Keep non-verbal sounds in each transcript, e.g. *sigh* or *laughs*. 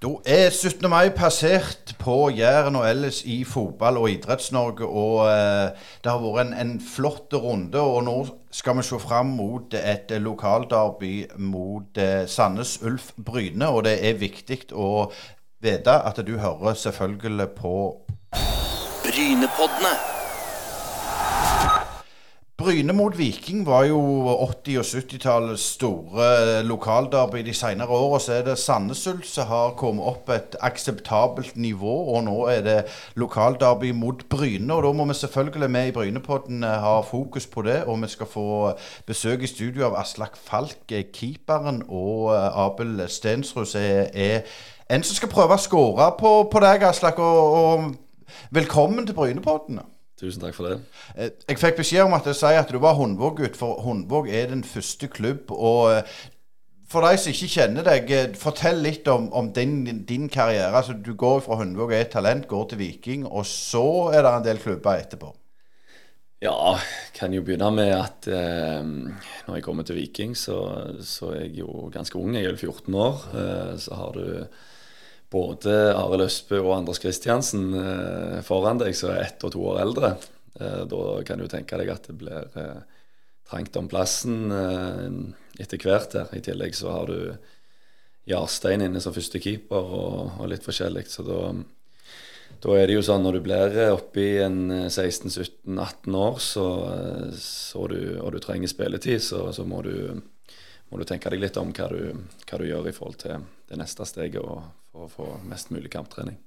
Da er 17. mai passert på Jæren og ellers i fotball- og Idretts-Norge. Og eh, det har vært en, en flott runde. Og nå skal vi se fram mot et lokalderby mot eh, Sandnes Ulf Bryne. Og det er viktig å vite at du hører selvfølgelig på Brynepoddene. Bryne mot Viking var jo 80- og 70-tallets store lokalderby. De senere åra så er det Sandesult som har kommet opp et akseptabelt nivå, og nå er det lokalderby mot Bryne. Og da må vi selvfølgelig med i Brynepodden ha fokus på det, og vi skal få besøk i studio av Aslak Falk, keeperen, og Abel Stensrud, som er en som skal prøve å skåre på, på deg, Aslak. Og, og velkommen til Brynepodden. Tusen takk for det. Eh, jeg fikk beskjed om at du sier at du var Hundvåg-gutt, for Hundvåg er den første klubb. Og eh, for de som ikke kjenner deg, eh, fortell litt om, om din, din, karriere. Altså, du går fra Hundvåg er et talent, går til Viking, og så er det en del klubber etterpå. Ja, kan jo begynne med at eh, når jeg kommer til Viking, så, så, er jeg jo ganske ung. Jeg er 14 år. Eh, så har du både Arild Østbø og Anders Kristiansen eh, foran deg, som er ett og to år eldre. Eh, da kan du tenke deg at det blir eh, trangt om plassen etter hvert. her. I tillegg så har du Jarstein inne som første keeper og, og litt forskjellig. Så da, da, er det jo sånn når du blir oppi en 16-17-18 år så, så du, og du trenger spilletid, så, så må, du, må, du, tenke deg litt om hva du, hva du gjør i forhold til det neste steget. for å få mest mulig kamptrening.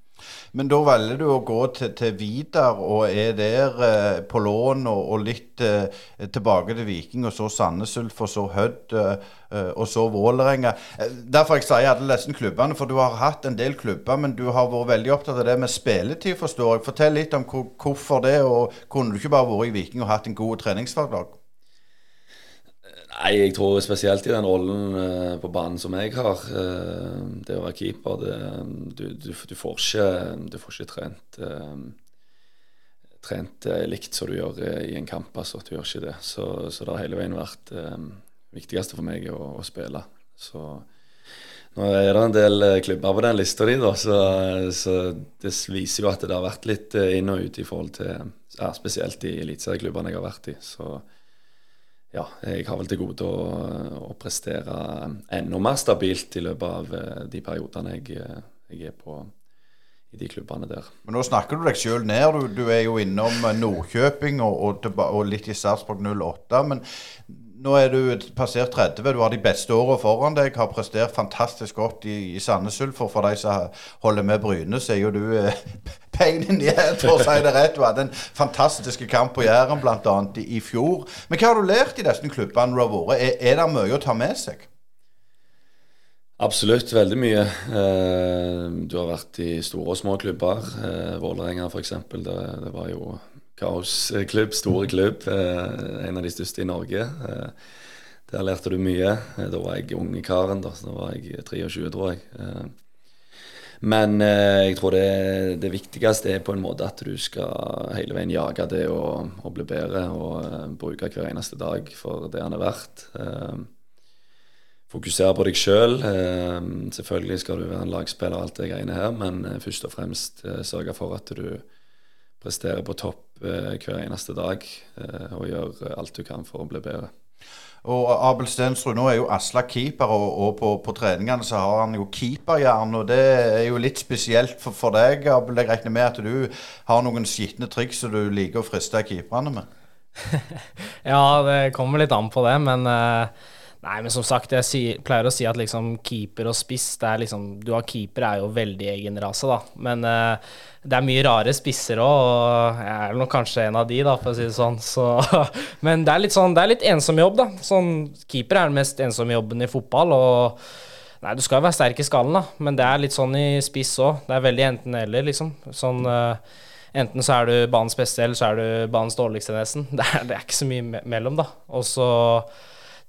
Men da velger du å gå til, til Vidar og er der eh, på lån og, og litt eh, tilbake til Viking, og så Sandnes Ulf, og så Hødd, eh, og så Vålerenga. Eh, derfor jeg sier alle disse klubbene, for du har hatt en del klubber, men du har vært veldig opptatt av det med spilletid, forstår jeg. Fortell litt om hvorfor det, og kunne du ikke bare vært i Viking og hatt en god treningshverdag? Nei, jeg tror spesielt i den rollen uh, på banen som jeg har, uh, det å være keeper det, du, du, du, får ikke, du, får ikke, trent, uh, trent likt som du gjør i en kamp. altså, Du gjør ikke det. Så, så det har hele veien vært det viktigste for meg å, å, spille. Så nå er det en del klubber på den lista di, da, så, så, det viser jo at det har vært litt inn og ut i forhold til ja, Spesielt i eliteserieklubbene jeg har vært i. så ja, jeg har vel til gode å, å, prestere enda mer stabilt i løpet av eh, de periodene jeg, eh, jeg, er på i de klubbene der. Men Nå snakker du deg sjøl ned. Du, du, er jo innom Nordkjøping og, og, og litt i Sarpsborg 08. Men nå er du passert 30, du har de beste årene foran deg. Har prestert fantastisk godt i, i Sandnes Ulf. For de som holder med Bryne, så er jo du eh, *laughs* i in the for å si det rett. Du hadde en fantastisk kamp på Jæren bl.a. I, i fjor. Men hva har du lært i disse klubbene du har vært? Er, er det mye å ta med seg? Absolutt, veldig mye. Eh, du har vært i store og små klubber. Eh, Vålerenga f.eks. Det, det var jo kaosklubb, store klubb. Eh, en av de største i Norge. Eh, der lærte du mye. Eh, da var jeg unge karen, da, da var jeg 23, tror jeg. Men jeg tror det, det, viktigste er på en måte at du skal hele veien jage det å bli bedre og bruke hver eneste dag for det han er verdt. Fokusere på deg sjøl. Selvfølgelig skal du være en lagspiller og alt det greiene her, men først og fremst sørge for at du prestere på topp eh, hver eneste dag eh, og gjøre alt du kan for å bli bedre. Og Abel Stensrud, nå er jo Aslak keeper, og, og på, på, treningene så har han jo keeperjern. Og det er jo litt spesielt for, for deg, Abel. Jeg regner med at du har noen skitne triks som du liker å friste keeperne med? *laughs* ja, det kommer litt an på det, men uh Nei, men som sagt, jeg sier, pleier å si at liksom keeper og spiss det er liksom, Du har keeper er jo veldig egen rase, da. Men uh, det er mye rare spisser òg, og jeg er nok kanskje en av de, da, for å si det sånn. Så, *laughs* men det er litt sånn, det er litt ensom jobb, da. Sånn, keeper er den mest ensomme jobben i fotball. og Nei, du skal jo være sterk i skallen, da, men det er litt sånn i spiss òg. Det er veldig enten-eller, liksom. Sånn uh, Enten så er du banens beste, eller så er du banens dårligste, nesten. *laughs* Det er, det er ikke så mye me mellom, da. Og så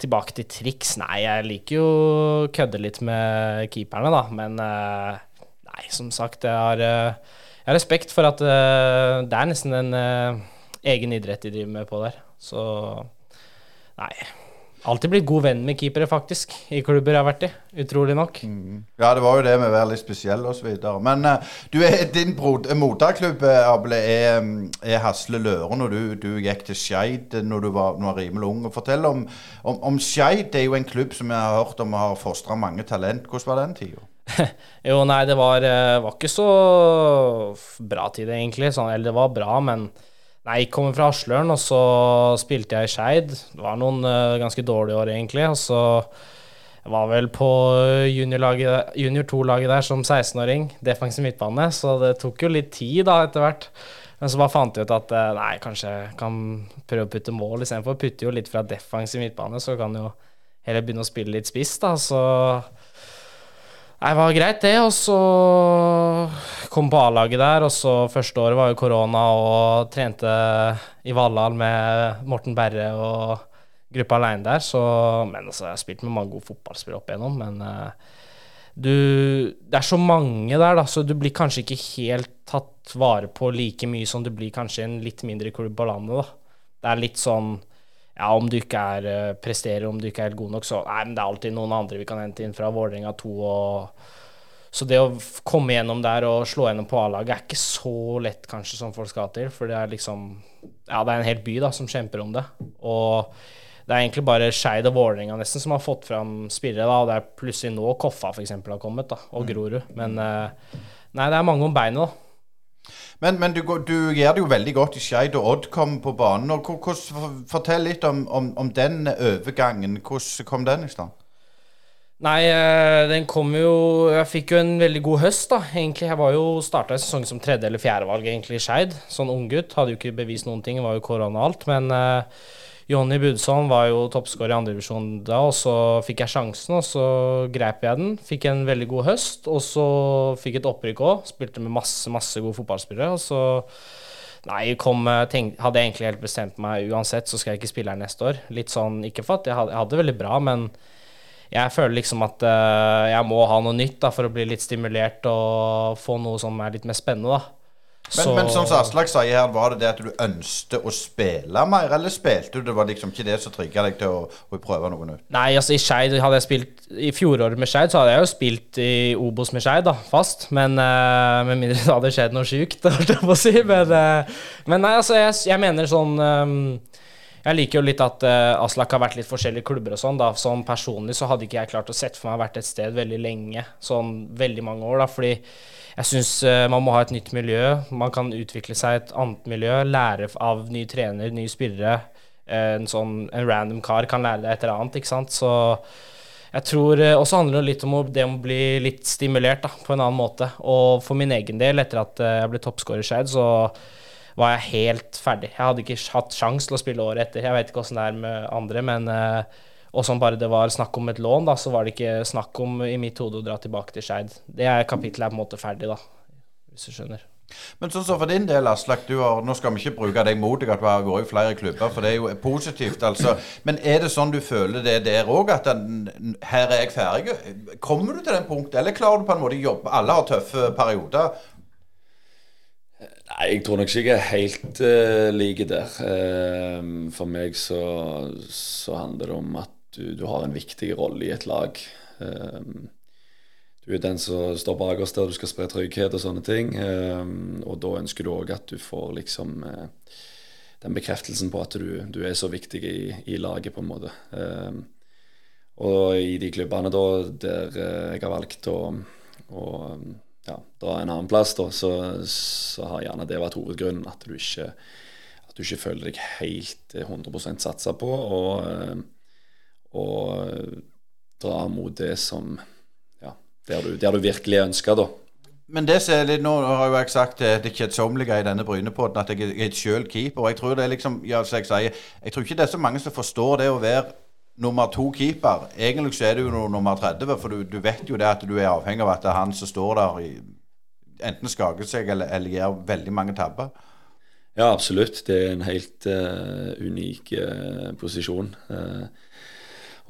Tilbake til triks. Nei, jeg liker jo å kødde litt med keeperne, da. Men uh, nei, som sagt, jeg har, uh, jeg har respekt for at uh, det er nesten en egen idrett de driver med på der. Så nei. Alltid blitt god venn med keepere, faktisk, i klubber jeg har vært i. Utrolig nok. Mm. Ja, det var jo det med å være litt spesiell osv. Men uh, du er, din moderklubb er, mm, er Hasle Løren, og du, du gikk til Skeid når du var, var rimelig ung. Fortell om, om, om Skeid. Det er jo en klubb som jeg har hørt om har fostra mange talent. Hvordan var den tida? *laughs* jo, nei, det var, var, ikke så bra tid, egentlig. Sånn, eller det var bra, men Nei, jeg kommer fra Asløren, og så spilte jeg i Skeid. Det var noen uh, ganske dårlige år, egentlig. Og så jeg var vel på junior 2-laget der som 16-åring, defensiv midtbane, så det tok jo litt tid da etter hvert. Men så bare fant jeg ut at nei, kanskje jeg kan prøve å putte mål istedenfor. Putte jo litt fra defensiv midtbane, så kan jo heller begynne å spille litt spiss, da. Så Nei, det var greit, det. Og så kom på A-laget der, og så første året var jo korona og trente i Valhall med Morten Berre og gruppa aleine der. Så Men altså, jeg har spilt med mange gode fotballspillere opp igjennom, men uh, du Det er så mange der, da, så du blir kanskje ikke helt tatt vare på like mye som du blir kanskje i en litt mindre klubb på landet, da. Det er litt sånn ja, om du ikke er, eh, presterer, om du ikke er helt god nok, så Nei, men det er alltid noen andre vi kan hente inn fra Vålerenga 2 og Så det å komme gjennom der og slå gjennom på A-laget er ikke så lett kanskje som folk skal til, for det er liksom Ja, det er en hel by da som kjemper om det. Og det er egentlig bare Skeid og Vålerenga nesten som har fått fram spillere, da, og det er plutselig nå Koffa f.eks. har kommet, da, og mm. Grorud. Men eh, nei, det er mange om beinet, da. Men, men du, du, gjør det jo veldig godt i Skeid, og Odd kom på banen. Og hvordan, fortell litt om, om, om, den overgangen. Hvordan kom den i stand? Nei, eh, den kom jo Jeg fikk jo en veldig god høst, da. Egentlig, Jeg var jo starta en sesong som tredje- eller fjerdevalg egentlig i Skeid. Sånn unggutt. Hadde jo ikke bevist noen ting, var jo korona og alt. Men uh, Jonny Budson var jo toppskårer i andredivisjon da, og så fikk jeg sjansen, og så greip jeg den. Fikk en veldig god høst, og så fikk et opprykk òg. Spilte med masse, masse gode fotballspillere. og så Nei, kom, tenk, hadde jeg egentlig helt bestemt meg uansett, så skal jeg ikke spille her neste år. Litt sånn, Ikke for at jeg hadde, jeg hadde det veldig bra, men jeg føler liksom at uh, jeg må ha noe nytt da, for å bli litt stimulert og få noe som er litt mer spennende. da. Men, så, men som Aslak sier her, var det det at du ønsket å spille mer, eller spilte du? Det var liksom ikke det som trigga deg til å, å, prøve noe nytt? Nei, altså i Skeid hadde jeg spilt I fjoråret med Skeid så hadde jeg jo spilt i Obos med Skeid, da, fast. Men uh, med mindre det hadde skjedd noe sjukt, *laughs* holdt jeg på å si. Men, uh, men nei, altså, jeg, jeg mener sånn um, jeg liker jo litt at uh, Aslak har vært litt forskjellige klubber og sånn. da, Sånn personlig så hadde ikke jeg klart å sette for meg vært et sted veldig lenge. Sånn veldig mange år, da. Fordi jeg syns uh, man må ha et nytt miljø. Man kan utvikle seg et annet miljø. Lære av ny trener, nye spillere. Uh, en sånn en random kar kan lære deg et eller annet, ikke sant. Så jeg tror uh, også handler det litt om det å bli litt stimulert da, på en annen måte. Og for min egen del, etter at jeg ble toppskårer i Skeid, så var jeg helt ferdig. Jeg hadde ikke hatt sjanse til å spille året etter. Jeg vet ikke åssen det er med andre, men og som bare det var snakk om et lån, da, så var det ikke snakk om i mitt hode å dra tilbake til Skeid. Det er kapittelet er på en måte ferdig, da, hvis du skjønner. Men sånn så for din del, Aslak, nå skal vi ikke bruke deg mot deg at du har vært i flere klubber, for det er jo positivt, altså. Men er det sånn du føler det der òg, at den, her er jeg ferdig? Kommer du til den punktet, eller klarer du på en måte å jobbe? Alle har tøffe perioder. Nei, jeg tror nok ikke jeg er helt uh, like der. Uh, for meg så, så handler det om at du, du, har en viktig rolle i et lag. Um, du er den som står bakerst der du skal spre trygghet og sånne ting. Um, og da ønsker du òg at du får liksom uh, den bekreftelsen på at du, du er så viktig i, i, laget, på en måte. Um, og i de klubbene da der uh, jeg har valgt å, å ja, dra en annen plass, da, så, så, har gjerne det vært hovedgrunnen. At du ikke, at du ikke føler deg helt 100% satsa på. og og eh, dra mot det som Ja, der du, der du virkelig ønsker, da. Men det ser litt, nå har jo jeg sagt det kjedsommelige i denne Brynepodden at jeg er sjøl keeper. Og jeg tror det er liksom, ja, som jeg sier, jeg tror ikke det er så mange som forstår det å være nummer to keeper. Egentlig så er det jo nummer 30, for du, du, vet jo det at du er avhengig av at det er han som står der, i, enten skaker seg eller, eller gjør veldig mange tabber. Ja, absolutt. Det er en helt uh, unik uh, posisjon. Uh,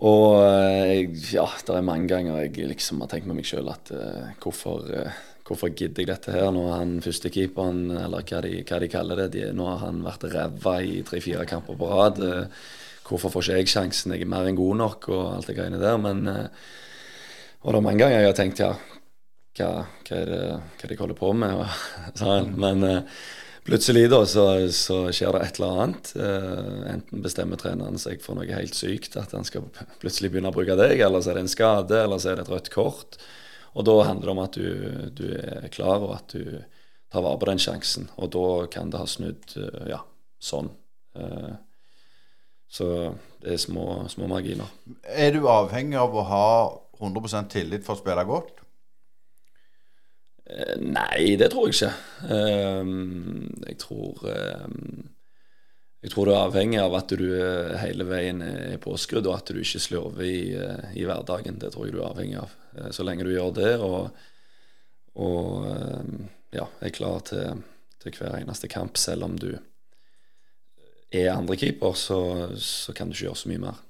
og eh, ja, det er mange ganger jeg liksom har tenkt med meg sjøl at uh, hvorfor, uh, hvorfor gidder jeg dette her? Nå er han førstekeeperen, eller hva de, hva de kaller det. De, nå har han vært ræva i tre-fire kamper på rad. Uh, hvorfor får ikke jeg sjansen? Jeg er mer enn god nok og alt det greiene der. Men Og det er mange ganger jeg har tenkt ja, hva, hva, er, det, hva de holder på med? *laughs* sånn. Men plutselig da så, så, skjer det et eller annet. Eh, enten bestemmer treneren seg for noe helt sykt, at han skal plutselig begynne å bruke deg, eller så er det en skade, eller så er det et rødt kort. Og da handler det om at du, du er klar, og at du tar vare på den sjansen. Og da kan det ha snudd ja, sånn. Så det er små, små marginer. Er du avhengig av å ha 100% tillit for å spille godt? Eh, nei, det tror jeg ikke. Um, jeg tror um, Jeg tror du er avhengig av at du eh, hele veien er påskrudd, og at du ikke slurver i, uh, i hverdagen. Det tror jeg du er avhengig av. Så lenge du gjør det og, og um, ja, er klar til, til hver eneste kamp, selv om du er andrekeeper, så, så kan du ikke gjøre så mye mer.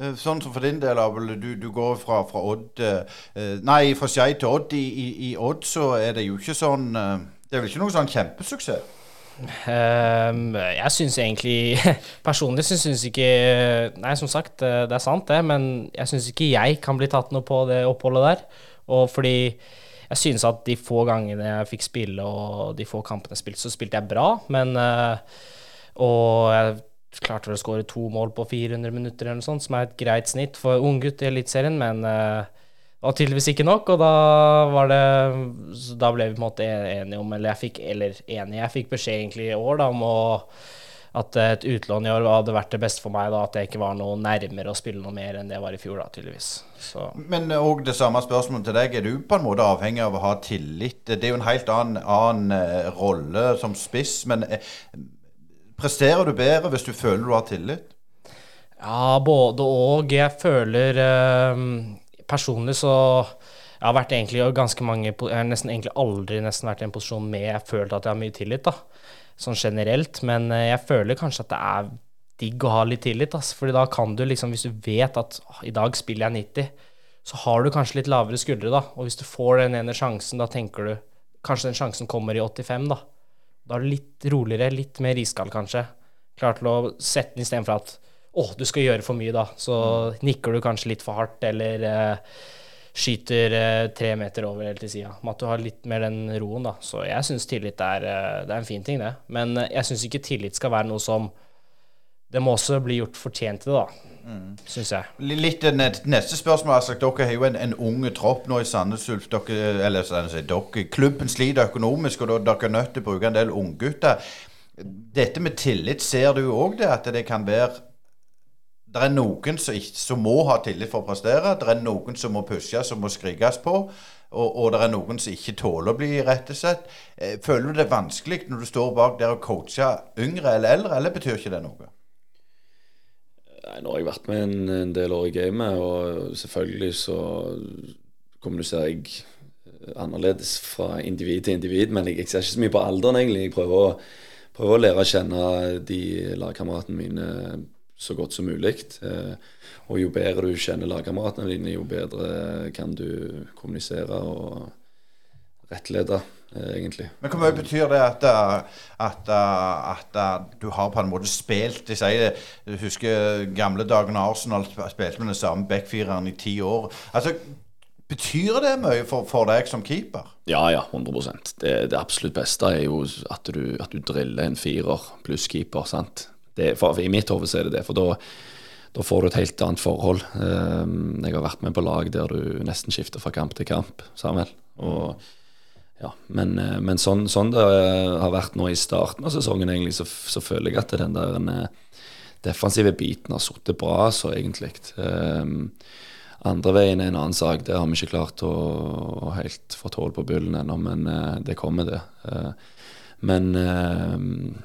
Eh, sånn som for din del, Abel. Du, du går fra, fra Odd eh, Nei, fra Skei til Odd. I, i, I, Odd så er det jo ikke sånn eh, Det er vel ikke noen sånn kjempesuksess? Um, jeg syns egentlig *laughs* Personlig så syns ikke Nei, som sagt, det er sant, det. Men jeg syns ikke jeg kan bli tatt noe på det oppholdet der. Og fordi jeg synes at de få gangene jeg fikk spille, og de få kampene jeg spilte, så spilte jeg bra. Men uh, og jeg klarte vel å skåre to mål på 400 minutter, eller noe sånt, som er et greit snitt for unggutt i Eliteserien, men det var tydeligvis ikke nok, og da var det Da ble vi på en måte enige om Eller jeg fikk Eller enige, jeg fikk beskjed egentlig i år da om å at et utlån i år hadde vært det beste for meg. da, At jeg ikke var noe nærmere å spille noe mer enn det var i fjor, da, tydeligvis. Så. Men òg det samme spørsmålet til deg. Er du på en måte avhengig av å ha tillit? Det er jo en helt annen, annen uh, rolle som spiss. men Presterer du bedre hvis du føler du har tillit? Ja, både og. Jeg føler eh, Personlig så Jeg har vært egentlig ganske mange Jeg har nesten egentlig aldri nesten vært i en posisjon med jeg følte at jeg har mye tillit, da. Sånn generelt. Men eh, jeg føler kanskje at det er digg å ha litt tillit, altså. Fordi da kan du liksom, hvis du vet at å, i dag spiller jeg 90, så har du kanskje litt lavere skuldre, da. Og hvis du får den ene sjansen, da tenker du Kanskje den sjansen kommer i 85, da. Da er du litt roligere, litt mer iskald, kanskje. Klar til å sette den istedenfor at å, du skal gjøre for mye, da. Så nikker du kanskje litt for hardt, eller eh, skyter eh, tre meter over helt til sida. Med at du har litt mer den roen, da. Så jeg syns tillit er, eh, det er en fin ting, det. Men eh, jeg syns ikke tillit skal være noe som Det må også bli gjort fortjent til det, da. Mm. Syns jeg. Litt Neste spørsmål altså, Dere har jo en, en ung tropp nå i Sandnes Ulf. Klubben sliter økonomisk, og dere er nødt til å bruke en del unggutter. Dette med tillit, ser du òg det? At det kan være det er noen som, ikke, som, må ha tillit for å prestere. Det er noen som må pushes, som må skrikes på. Og, og det er noen som ikke tåler å bli irettesett. Eh, føler du det vanskelig når du står bak der og coacher yngre eller eldre, eller betyr ikke det noe? Nei, Nå har jeg vært med en, en del år i gamet, og selvfølgelig så kommuniserer jeg annerledes fra individ til individ. Men jeg, jeg ser ikke så mye på alderen, egentlig. Jeg prøver å, prøver å lære å kjenne de lagkameratene mine så godt som mulig. Eh, og jo bedre du kjenner lagkameratene dine, jo bedre kan du kommunisere og rettlede Eh, egentlig. Men hvor mye betyr det at, eh, at, eh, at, at, du har på en måte spilt Jeg sier du husker gamle dagene Arsenal spilte med den samme backfireren i ti år. Altså, Betyr det mye for, for, deg som keeper? Ja, ja, 100 det, det absolutt beste er jo at du, at du driller en firer pluss keeper. sant? Det, for, I mitt hode er det det, for da, da får du et helt annet forhold. Jeg har vært med på lag der du nesten skifter fra kamp til kamp, Samuel. Og mm ja, men, eh, men sånn, sånn, det eh, har vært nå i starten av sesongen, egentlig, så, så føler jeg at den der eh, defensive biten har sittet bra, så egentlig. Um, andre veien er en annen sak. Det har vi ikke klart å, å helt få tål på bullen ennå, men uh, det kommer, det. Uh, men uh,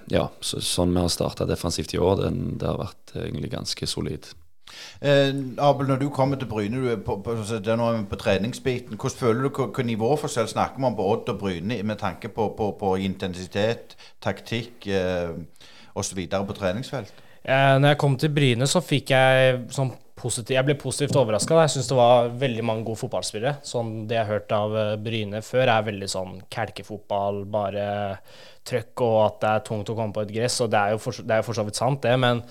ja, så, sånn vi har starta defensivt i år, den, det har vært egentlig ganske solid. Eh, Abel, når du kommer til Bryne, du er på, på, på treningsbiten. Hvordan føler du hvilken nivåforskjell snakker man på Odd og Bryne med tanke på, på, på intensitet, taktikk eh, osv. på treningsfelt? Eh, når jeg kom til Bryne, så fikk jeg sånn positiv, Jeg ble positivt overraska. Jeg syns det var veldig mange gode fotballspillere. Sånn Det jeg har hørt av eh, Bryne før, er veldig sånn kelkefotball, bare trøkk, og at det er tungt å komme på et gress. Og det er jo for, det er for så vidt sant, det. men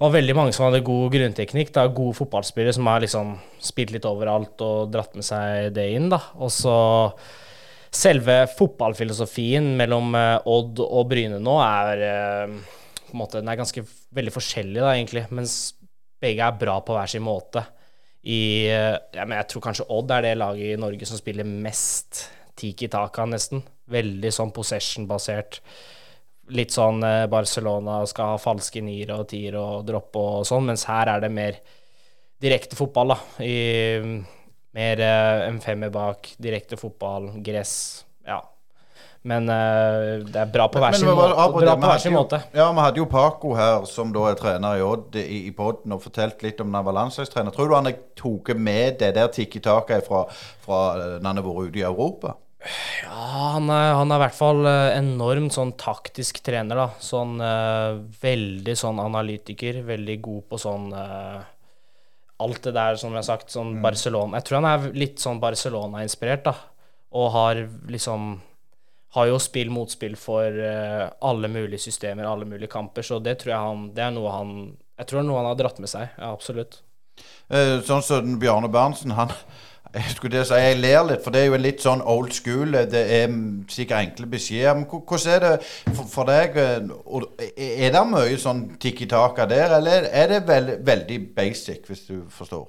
var veldig mange som hadde god grunnteknikk. Da, gode fotballspillere som har liksom spilt litt overalt og dratt med seg det inn. da. Og så selve fotballfilosofien mellom eh, Odd og Bryne nå er eh, på en måte, den er ganske veldig forskjellig, da, egentlig. Mens begge er bra på hver sin måte. I, eh, ja, jeg tror kanskje Odd er det laget i Norge som spiller mest tiki taka, nesten. Veldig sånn possession-basert. Litt sånn Barcelona skal ha falske nier og tier og droppe og sånn, mens her er det mer direkte fotball, da. I mer uh, en femmer bak, direkte fotball, gress. Ja. Men uh, det er bra på hver sin, måte, sin. Ja, vi hadde jo Paco her, som da er trener i Odd, i, i poden, og fortalt litt om når han var landslagstrener. Tror du han tok med det der tikki-taket fra, fra eh, når han har vært ute i Europa? Ja, han er, han er, i hvert fall enormt sånn taktisk trener, da. Sånn uh, veldig sånn analytiker. Veldig god på sånn uh, alt det der, som jeg har sagt, sånn mm. Barcelona Jeg tror han er litt sånn Barcelona-inspirert, da. Og har liksom Har jo spill motspill for uh, alle mulige systemer, alle mulige kamper, så det tror jeg han Det er noe han Jeg tror det er noe han har dratt med seg. Ja, absolutt. Sånn som Bjarne Berntsen, han jeg skulle til å si, jeg ler litt, for det er jo en litt sånn old school. Det er sikkert enkle beskjeder. Men hvordan er det for, for deg? Er det mye sånn tikki taka der, eller er det veld, veldig basic, hvis du forstår?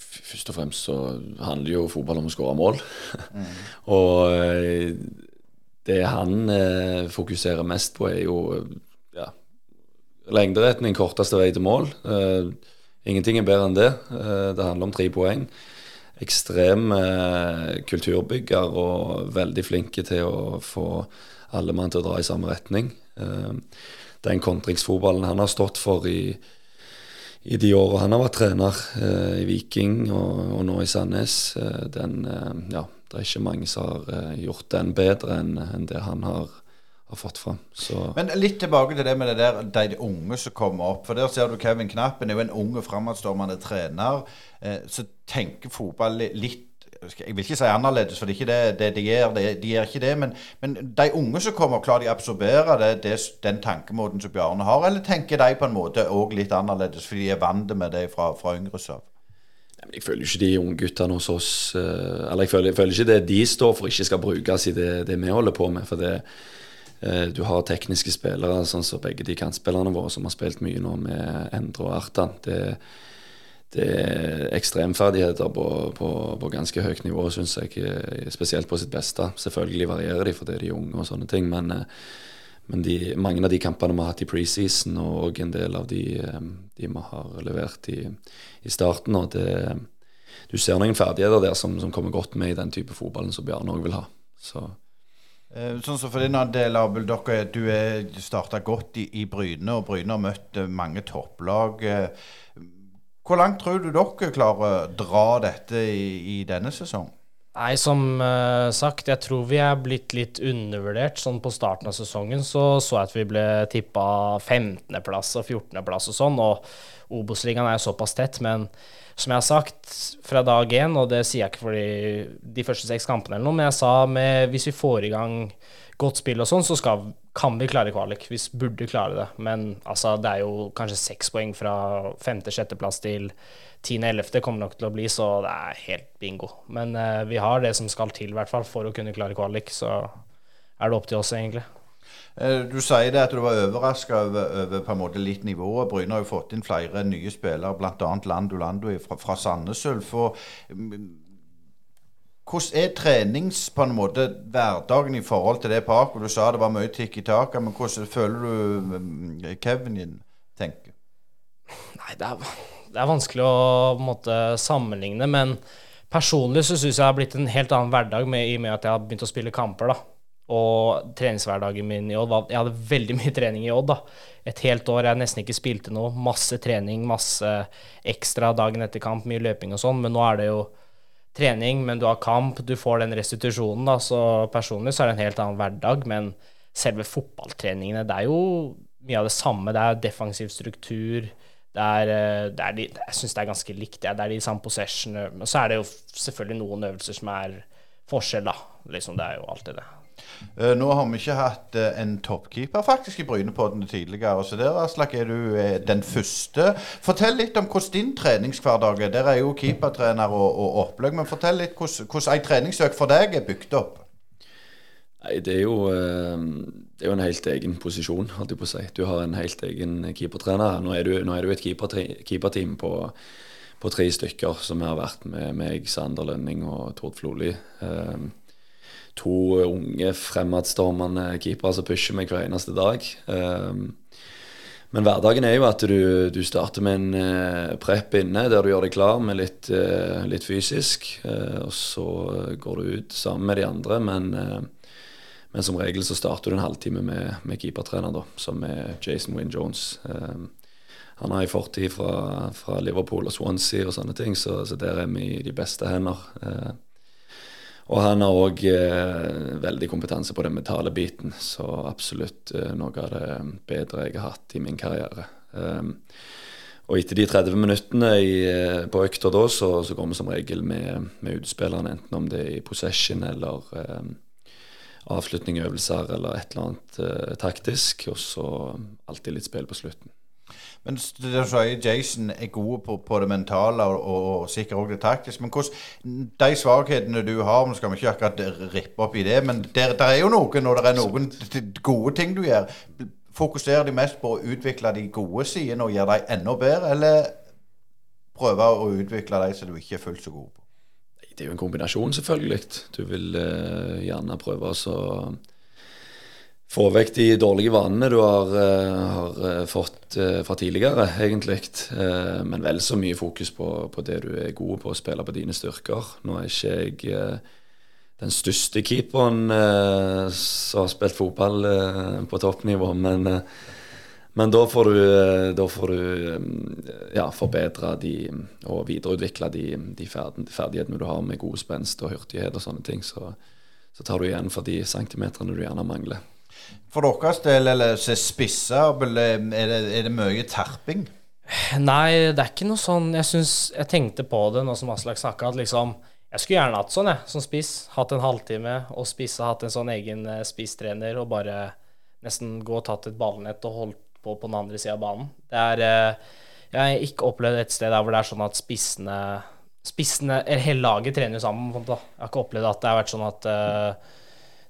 Først og fremst så handler jo fotball om å skåre mål. Mm. *laughs* og eh, det han eh, fokuserer mest på, er jo ja, lengderetning, korteste vei til mål. Eh, Ingenting er bedre enn det. Eh, det handler om tre poeng. Ekstrem eh, kulturbygger og veldig flinke til å få alle mann til å dra i samme retning. Eh, den kontringsfotballen han har stått for i, i de åra han har vært trener i Viking og, og, nå i Sandnes, den Ja, det er ikke mange som har gjort den bedre enn det han har har fått fram. Så. Men litt tilbake til det med det der, de unge som kommer opp. For der ser du Kevin Knappen er jo en unge framadstormende trener eh, så tenker fotball litt jeg vil ikke si annerledes, for det er ikke det, det de gjør. De, de gjør ikke det, men, men, de unge som kommer, klarer de å absorbere det, det, den tankemåten som Bjarne har? Eller tenker de på en måte òg litt annerledes, fordi de er vant med det fra, fra yngre av? Jeg føler ikke de unge guttene hos oss eh, Eller jeg føler, jeg føler, ikke det de står for, ikke skal brukes i det, det vi holder på med. For det, du har tekniske spillere, sånn som begge de kantspillerne våre, som har spilt mye nå med Endre og Artan. Det, det er ekstremferdigheter på, på, på, ganske høyt nivå, syns jeg. Eh, spesielt på sitt beste. Selvfølgelig varierer de fordi de er unge og sånne ting, men, eh, men de, mange av de kampene vi har hatt i preseason, og en del av de, de vi har levert i, i starten og det, Du ser noen ferdigheter der som, som, kommer godt med i den type fotballen som Bjarne òg vil ha. Så Eh, sånn som for din del, Abel, dere, Du er starta godt i, i, Bryne, og Bryne har møtt eh, mange topplag. Eh, hvor langt tror du dere klarer å dra dette i, i denne sesongen? Nei, Som sagt, jeg tror vi er blitt litt undervurdert. Sånn På starten av sesongen så så jeg at vi ble tippa 15.-plass og 14.-plass og sånn. Og Obos-ligaen er jo såpass tett, men som jeg har sagt fra dag én, og det sier jeg ikke fordi de første seks kampene eller noe, men jeg sa med, hvis vi får i gang godt spill og sånn, så skal, kan vi klare kvalik. Vi burde klare det. Men altså, det er jo kanskje seks poeng fra femte-sjetteplass til tiende-ellevte kommer nok til å bli, så det er helt bingo. Men uh, vi har det som skal til, i hvert fall, for å kunne klare kvalik. Så er det opp til oss, egentlig. Eh, du sier det at du var overraska over, over, på en måte litt nivået. Bryne har jo fått inn flere nye spillere, bl.a. Lando Lando fra, fra Sandnes Ulf. Mm, hvordan er trenings på en måte hverdagen i forhold til det parket? Du sa det var mye tikk i taket, men hvordan føler du mm, Kevin tenker? Nei, det er, det er vanskelig å måte, sammenligne, men personlig så syns jeg det har blitt en helt annen hverdag med, i og med at jeg har begynt å spille kamper. da og treningshverdagen min i Odd Jeg hadde veldig *laughs* mye trening i Odd. da. Et helt år jeg nesten ikke spilte noe. Masse trening, masse ekstra dagen etter kamp, mye løping og sånn. Men nå er det jo trening, men du har kamp, du får den restitusjonen. da, Så personlig så er det en helt annen hverdag. Men selve fotballtreningene, det er jo mye av det samme. Det er defensiv struktur. Det er, eh, det er de, jeg syns det er ganske likt. Det er de samme possessionene. Men så er det jo selvfølgelig noen øvelser som er forskjell, da. Liksom, det er jo alltid det. Eh, nå har vi ikke hatt eh, en toppkeeper faktisk i Brynepodden tidligere. Så der Aslak, er du eh, den første. Fortell litt om hvordan din treningshverdag er. Der er jo keepertrener og, og opplegg. Men fortell litt hvordan, hvordan ei treningsøk for deg er bygd opp. Nei, det er jo, det er jo en helt egen posisjon, holdt jeg på å si. Du har en helt egen keepertrener. Nå er du, nå er du et keeperteam på, på, tre stykker som har vært med meg, Sander Lønning og Tord Floli. Um, to unge, fremadstormende keepere som pusher meg hver eneste dag. Um, men hverdagen er jo at du, du starter med en uh, prep inne der du gjør deg klar med litt, uh, litt fysisk. Uh, og så går du ut sammen med de andre, men, men som regel så starter du en halvtime med, med keepertrener, da, som er Jason Wynne Jones. Um, han har en fortid fra, fra, Liverpool og Swansea og sånne ting, så, så der er vi i de beste hender. Og han har òg eh, veldig kompetanse på den mentale biten, så absolutt eh, noe av det bedre jeg har hatt i min karriere. Um, og etter de 30 minuttene i, eh, på økta da, så, så, går vi som regel med, med utespillerne, enten om det er i possession eller um, avslutning, øvelser eller et eller annet uh, taktisk, og så alltid litt spill på slutten. Men det sier, Jason er god på, på det mentale og, og, og sikkert òg det taktiske. Men hvordan de svakhetene du har Nå skal vi ikke akkurat rippe opp i det, men det er jo noen og det er noen gode ting du gjør. Fokuserer de mest på å utvikle de gode sidene og gjøre dem enda bedre, eller prøve å utvikle de som du ikke er fullt så god på? Det er jo en kombinasjon, selvfølgelig. Du vil uh, gjerne prøve å få vekk de dårlige vanene du har, eh, har eh, fått eh, fra tidligere, egentlig. Men vel så mye fokus på, på, det du er god på, å spille på dine styrker. Nå er ikke jeg den største keeperen som har spilt fotball på toppnivå, men, men da får du, da får du ja, forbedre de og videreutvikle de, de ferdighetene du har med god spenst og hurtighet og sånne ting. Så, så tar du igjen for de centimeterne du gjerne mangler. For deres del, eller se spisser, er er det mye terping? Nei, det er ikke noe sånn Jeg synes, jeg tenkte på det nå som Aslak snakka, at liksom Jeg skulle gjerne hatt sånn, jeg, som spiss. Hatt en halvtime og spisse, hatt en sånn egen uh, spisstrener og bare nesten gå og tatt et ballnett og holdt på på den andre sida av banen. Det er uh, Jeg har ikke opplevd et sted der hvor det er sånn at spissene Spissene Eller hele laget trener jo sammen. Jeg har ikke opplevd at det har vært sånn at uh,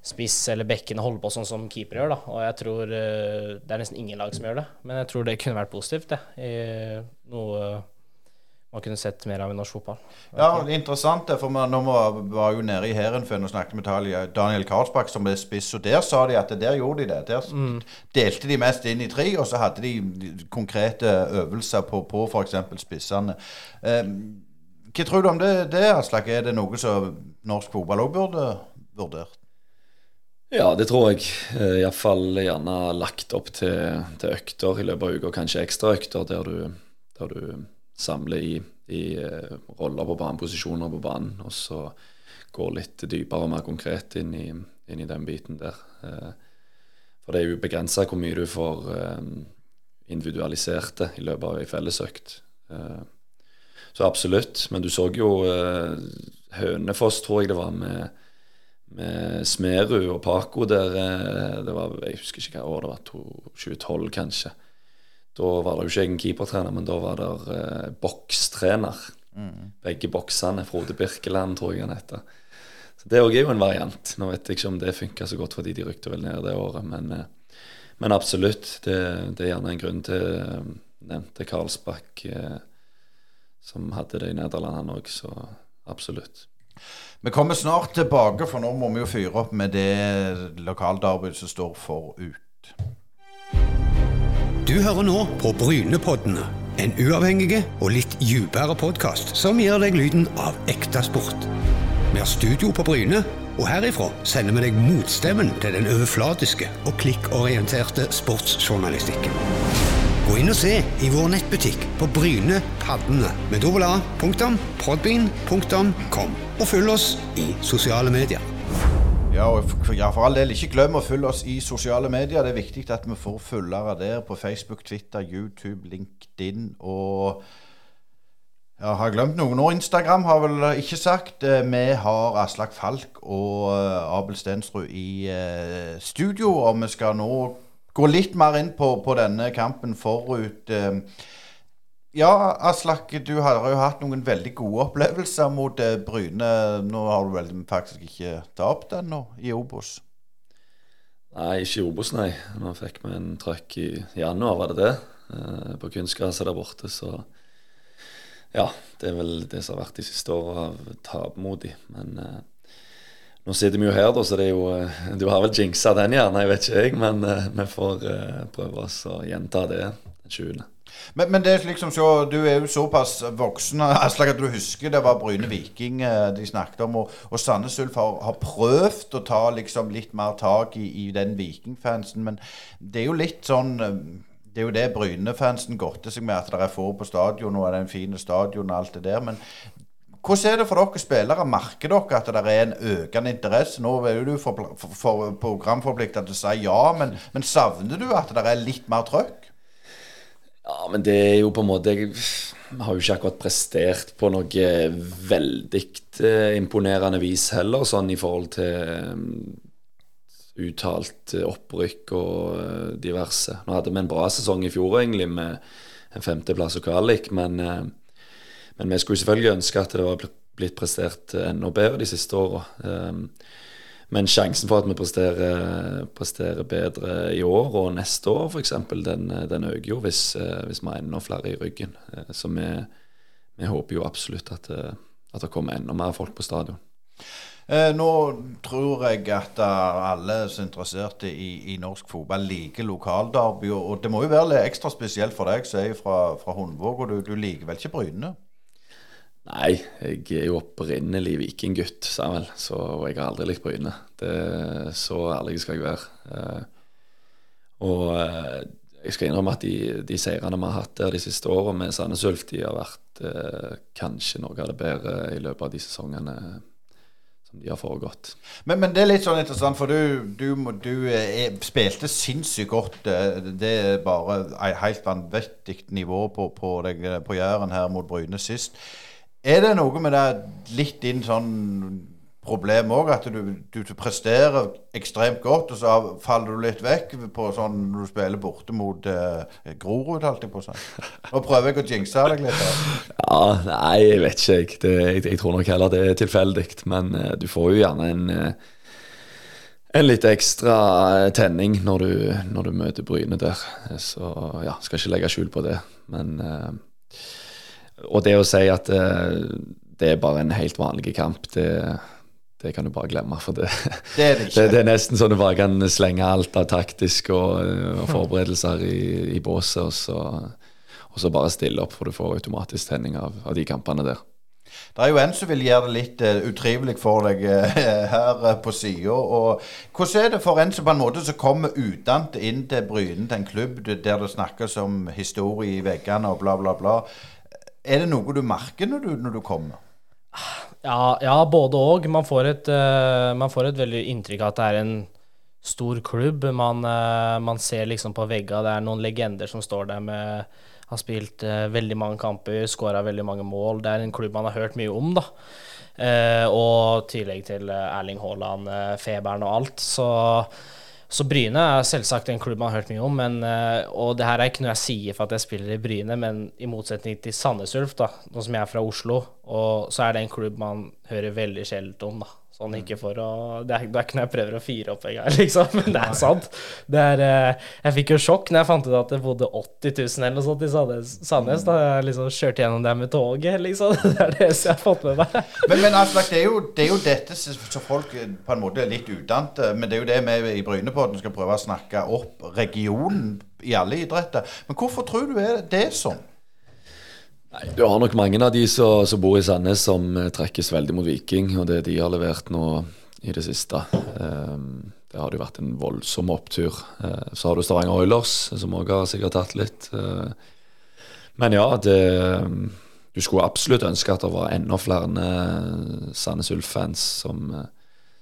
spiss eller bekkene holder på sånn som keeper gjør. da, Og jeg tror uh, det er nesten ingen lag som gjør det. Men jeg tror det kunne vært positivt, det. Noe man kunne sett mer av i norsk fotball. Ja, det er interessant det, for Nå var jo nede i Heerenveen og snakket med Daniel Karlsbakk, som ble spiss, og der sa de at der gjorde de det. Der mm. delte de mest inn i tre, og så hadde de konkrete øvelser på, på f.eks. spissene. Um, hva tror du om det, det Aslak? Er det noe som norsk fotball òg burde vurdert? Ja, det tror jeg. Eh, Iallfall gjerne lagt opp til, til, økter i løpet av uka, kanskje ekstraøkter der du, der du samler i, i uh, roller på banen, posisjoner på banen, og så går litt dypere og mer konkret inn i, inn i den biten der. Uh, for det er jo begrensa hvor mye du får individualiserte individualisert i løpet av ei fellesøkt. så absolutt. Men du så jo Hønefoss, tror jeg det var, med med Smerud og Paco der eh, det var, Jeg husker ikke hva år det var, 2012 kanskje. Da var det jo ikke egen keepertrener, men da var det eh, bokstrener. Mm. Begge boksene. Frode Birkeland, tror jeg han heter. Så Det òg er jo en variant. Nå vet jeg ikke om det funka så godt fordi de rykte vel ned det året, men, eh, men absolutt. Det, det, er gjerne en grunn til eh, Nevnte Karlsbakk, eh, som hadde det i Nederland, han òg, så absolutt. Vi kommer snart tilbake, for nå må vi jo fyre opp med det lokalderbyet som står for ut. Du hører nå på Brynepoddene. En uavhengig og litt dypere podkast som gir deg lyden av ekte sport. Vi har studio på Bryne, og herifra sender vi deg motstemmen til den overflatiske og klikkorienterte sportsjournalistikken. Gå inn og se i vår nettbutikk på Bryne Paddene med dobbel a.podbean.com, og følg oss i sosiale medier. Ja, og ja, for all del, ikke glem å følge oss i sosiale medier. Det er viktig at vi får følgere der på Facebook, Twitter, YouTube, LinkedIn og Ja, har glemt noe nå? Instagram har vel ikke sagt. Eh, Vi har Aslak Falk og eh, Abel Stensrud i eh, studio, og vi skal nå gå litt mer inn på, på denne kampen forut. Ja, Aslak, du har jo hatt noen veldig gode opplevelser mot eh, Bryne. Nå har du vel faktisk ikke tapt ennå i Obos? Nei, ikke i Obos, nei. Nå fikk vi en trøkk i januar, var det det? Eh, på kunstgresset der borte, så Ja, det er vel det som har vært de siste åra av tapmodig. Men eh, nå sitter vi jo her, da, så det er jo eh, Du har vel jinxa den gjerne, jeg vet ikke jeg, men eh, vi får eh, prøve oss å gjenta det den 20. Men, men det er liksom så, du er jo såpass voksen *laughs* Aslak, at du husker det var Bryne Viking eh, de snakket om. Og, og Sandnes Ulf har, har prøvd å ta liksom litt mer tak i, i den Viking-fansen. Men det er jo litt sånn eh, Det er jo det Bryne-fansen godter seg med, at det er få på stadion, og det er en fin stadion og alt det der. Men hvordan er det for dere spillere? Merker dere at det er en økende interesse? Nå er du for, for, for programforpliktet til å si ja, men, men savner du at det er litt mer trøkk? Ja, men det er jo på en måte Jeg har jo ikke akkurat prestert på noe veldig eh, imponerende vis heller, sånn i forhold til eh, uttalt opprykk og eh, diverse. Nå hadde vi en bra sesong i fjor, egentlig, med en femteplass og kvalik, men, eh, men vi skulle selvfølgelig ønske at det var blitt prestert enda bedre de siste åra. Men sjansen for at vi presterer, presterer bedre i år og neste år f.eks., den, den øker jo hvis, eh, hvis vi har enda flere i ryggen. Eh, Så vi, vi håper jo absolutt at, det- at det kommer enda mer folk på stadion. Eh, nå tror jeg at eh, alle som er interesserte i, i norsk fotball liker lokalderby. Og, det må jo være ekstra spesielt for deg som er fra, fra Hundvåg, og du, du liker vel ikke Bryne? Nei, jeg er jo opprinnelig vikinggutt, sa jeg vel, så jeg har aldri likt Bryne. Det, så ærlig skal jeg være. Eh, og eh, jeg skal innrømme at de, de seirene vi har hatt der de siste årene med Sandnes Ulf, de har vært eh, kanskje noe av det bedre i løpet av de sesongene som de har foregått. Men, men det er litt sånn interessant, for du, du, du er, spilte sinnssykt godt. Det er bare et helt vanvittig nivå på, på, deg, på Jæren her mot Bryne sist. Er det noe med det litt din sånn problem òg, at du, du, presterer ekstremt godt, og så faller du litt vekk på sånn når du spiller borte mot eh, Grorud, holdt jeg på å si. Nå prøver jeg å jinxe deg litt. her. *laughs* Ja, nei, jeg vet ikke. Jeg, det, jeg, jeg tror nok heller det er tilfeldig. Men eh, du får jo gjerne en eh, en litt ekstra eh, tenning når du, når du møter Bryne der. Så ja, skal ikke legge skjul på det. Men eh, Og det å si at eh, det er bare en helt vanlig kamp, det, det kan du bare glemme. For det, *laughs* Det er *laughs* det er nesten sånn du bare kan slenge alt av taktisk og, og forberedelser i, i båset, og så, og så bare stille opp, for du får automatisk tenning av, av de kampene der. Det er jo en som vil gjøre det litt uh, utrivelig for deg uh, her uh, på sida. Hvordan er det for en som på en måte som kommer utdannet inn til Bryne, til en klubb der det snakkes om historie i veggene og bla, bla, bla. Er det noe du merker når du, når du kommer? Ja, ja både òg. Man, eh, man får et veldig inntrykk av at det er en stor klubb. Man, uh, man ser liksom på veggene, det er noen legender som står der med Har spilt uh, veldig mange kamper, skåra veldig mange mål. Det er en klubb man har hørt mye om, da. Og i tillegg til Erling Haaland, feberen og alt. Så så Bryne er selvsagt en klubb man har hørt mye om, men, eh, og det her er ikke noe jeg sier for at jeg spiller i Bryne, men i motsetning til Sandnes Ulf, da, nå som jeg er fra Oslo, og så er det en klubb man hører veldig sjelden om, da. Sånn ikke for å Det er, det er ikke noe jeg prøver å fire opp engang, *laughs* liksom, men det er sant. Det er eh, Jeg fikk jo sjokk når jeg fant ut at det bodde 80 000 eller noe sånt i Sandnes, Sandnes da jeg liksom kjørte gjennom der med toget, liksom. *laughs* Det er det som jeg har fått med meg. Men, men altså, det, er jo, det er jo dette som folk eh, på en måte er litt utdannede Men det er jo det vi i Brynepodden skal prøve å snakke opp regionen i alle idretter. Men hvorfor tror du er det sånn? Nei, Du har nok mange av de som, bor i Sandnes som eh, trekkes veldig mot Viking, og det de har levert nå i det siste. Um, det har jo vært en voldsom opptur. Eh, så har du Stavanger Oilers, som òg har sikkert tatt litt. Eh, men ja, det Du skulle absolutt ønske at det var enda flere Sandnes Ulf-fans som,